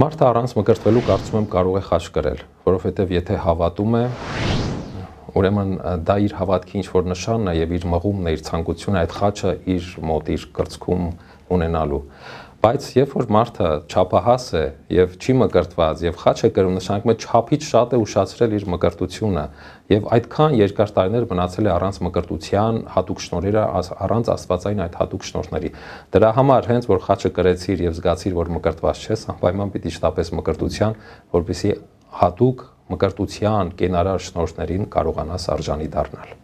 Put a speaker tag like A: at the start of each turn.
A: Մարդը առանց մկրտվելու կարծում եմ կարող է խաչկրել, որովհետև եթե հավատում է, ուրեմն դա իր հավատքի ինչ որ նշանն է եւ իր մղումն է, իր ցանկությունը այդ խաչը իր մոտ իր կրծքում ունենալու բայց երբ որ մարդը ճափահաս է եւ չի մկրտված եւ խաչ է կրում նշանակում է ճափից շատ է ուշացրել իր մկրտությունը եւ այդքան երկար տարիներ մնացել է առանց մկրտության հատուկ շնորհերը առանց աստվածային այդ հատուկ շնորհների դրա համար հենց որ խաչը կրեցիր եւ զգացիր որ մկրտված ես անպայման պիտի շտապես մկրտության որպեսի հատուկ մկրտության կենարար շնորհներին կարողանաս արժանի դառնալ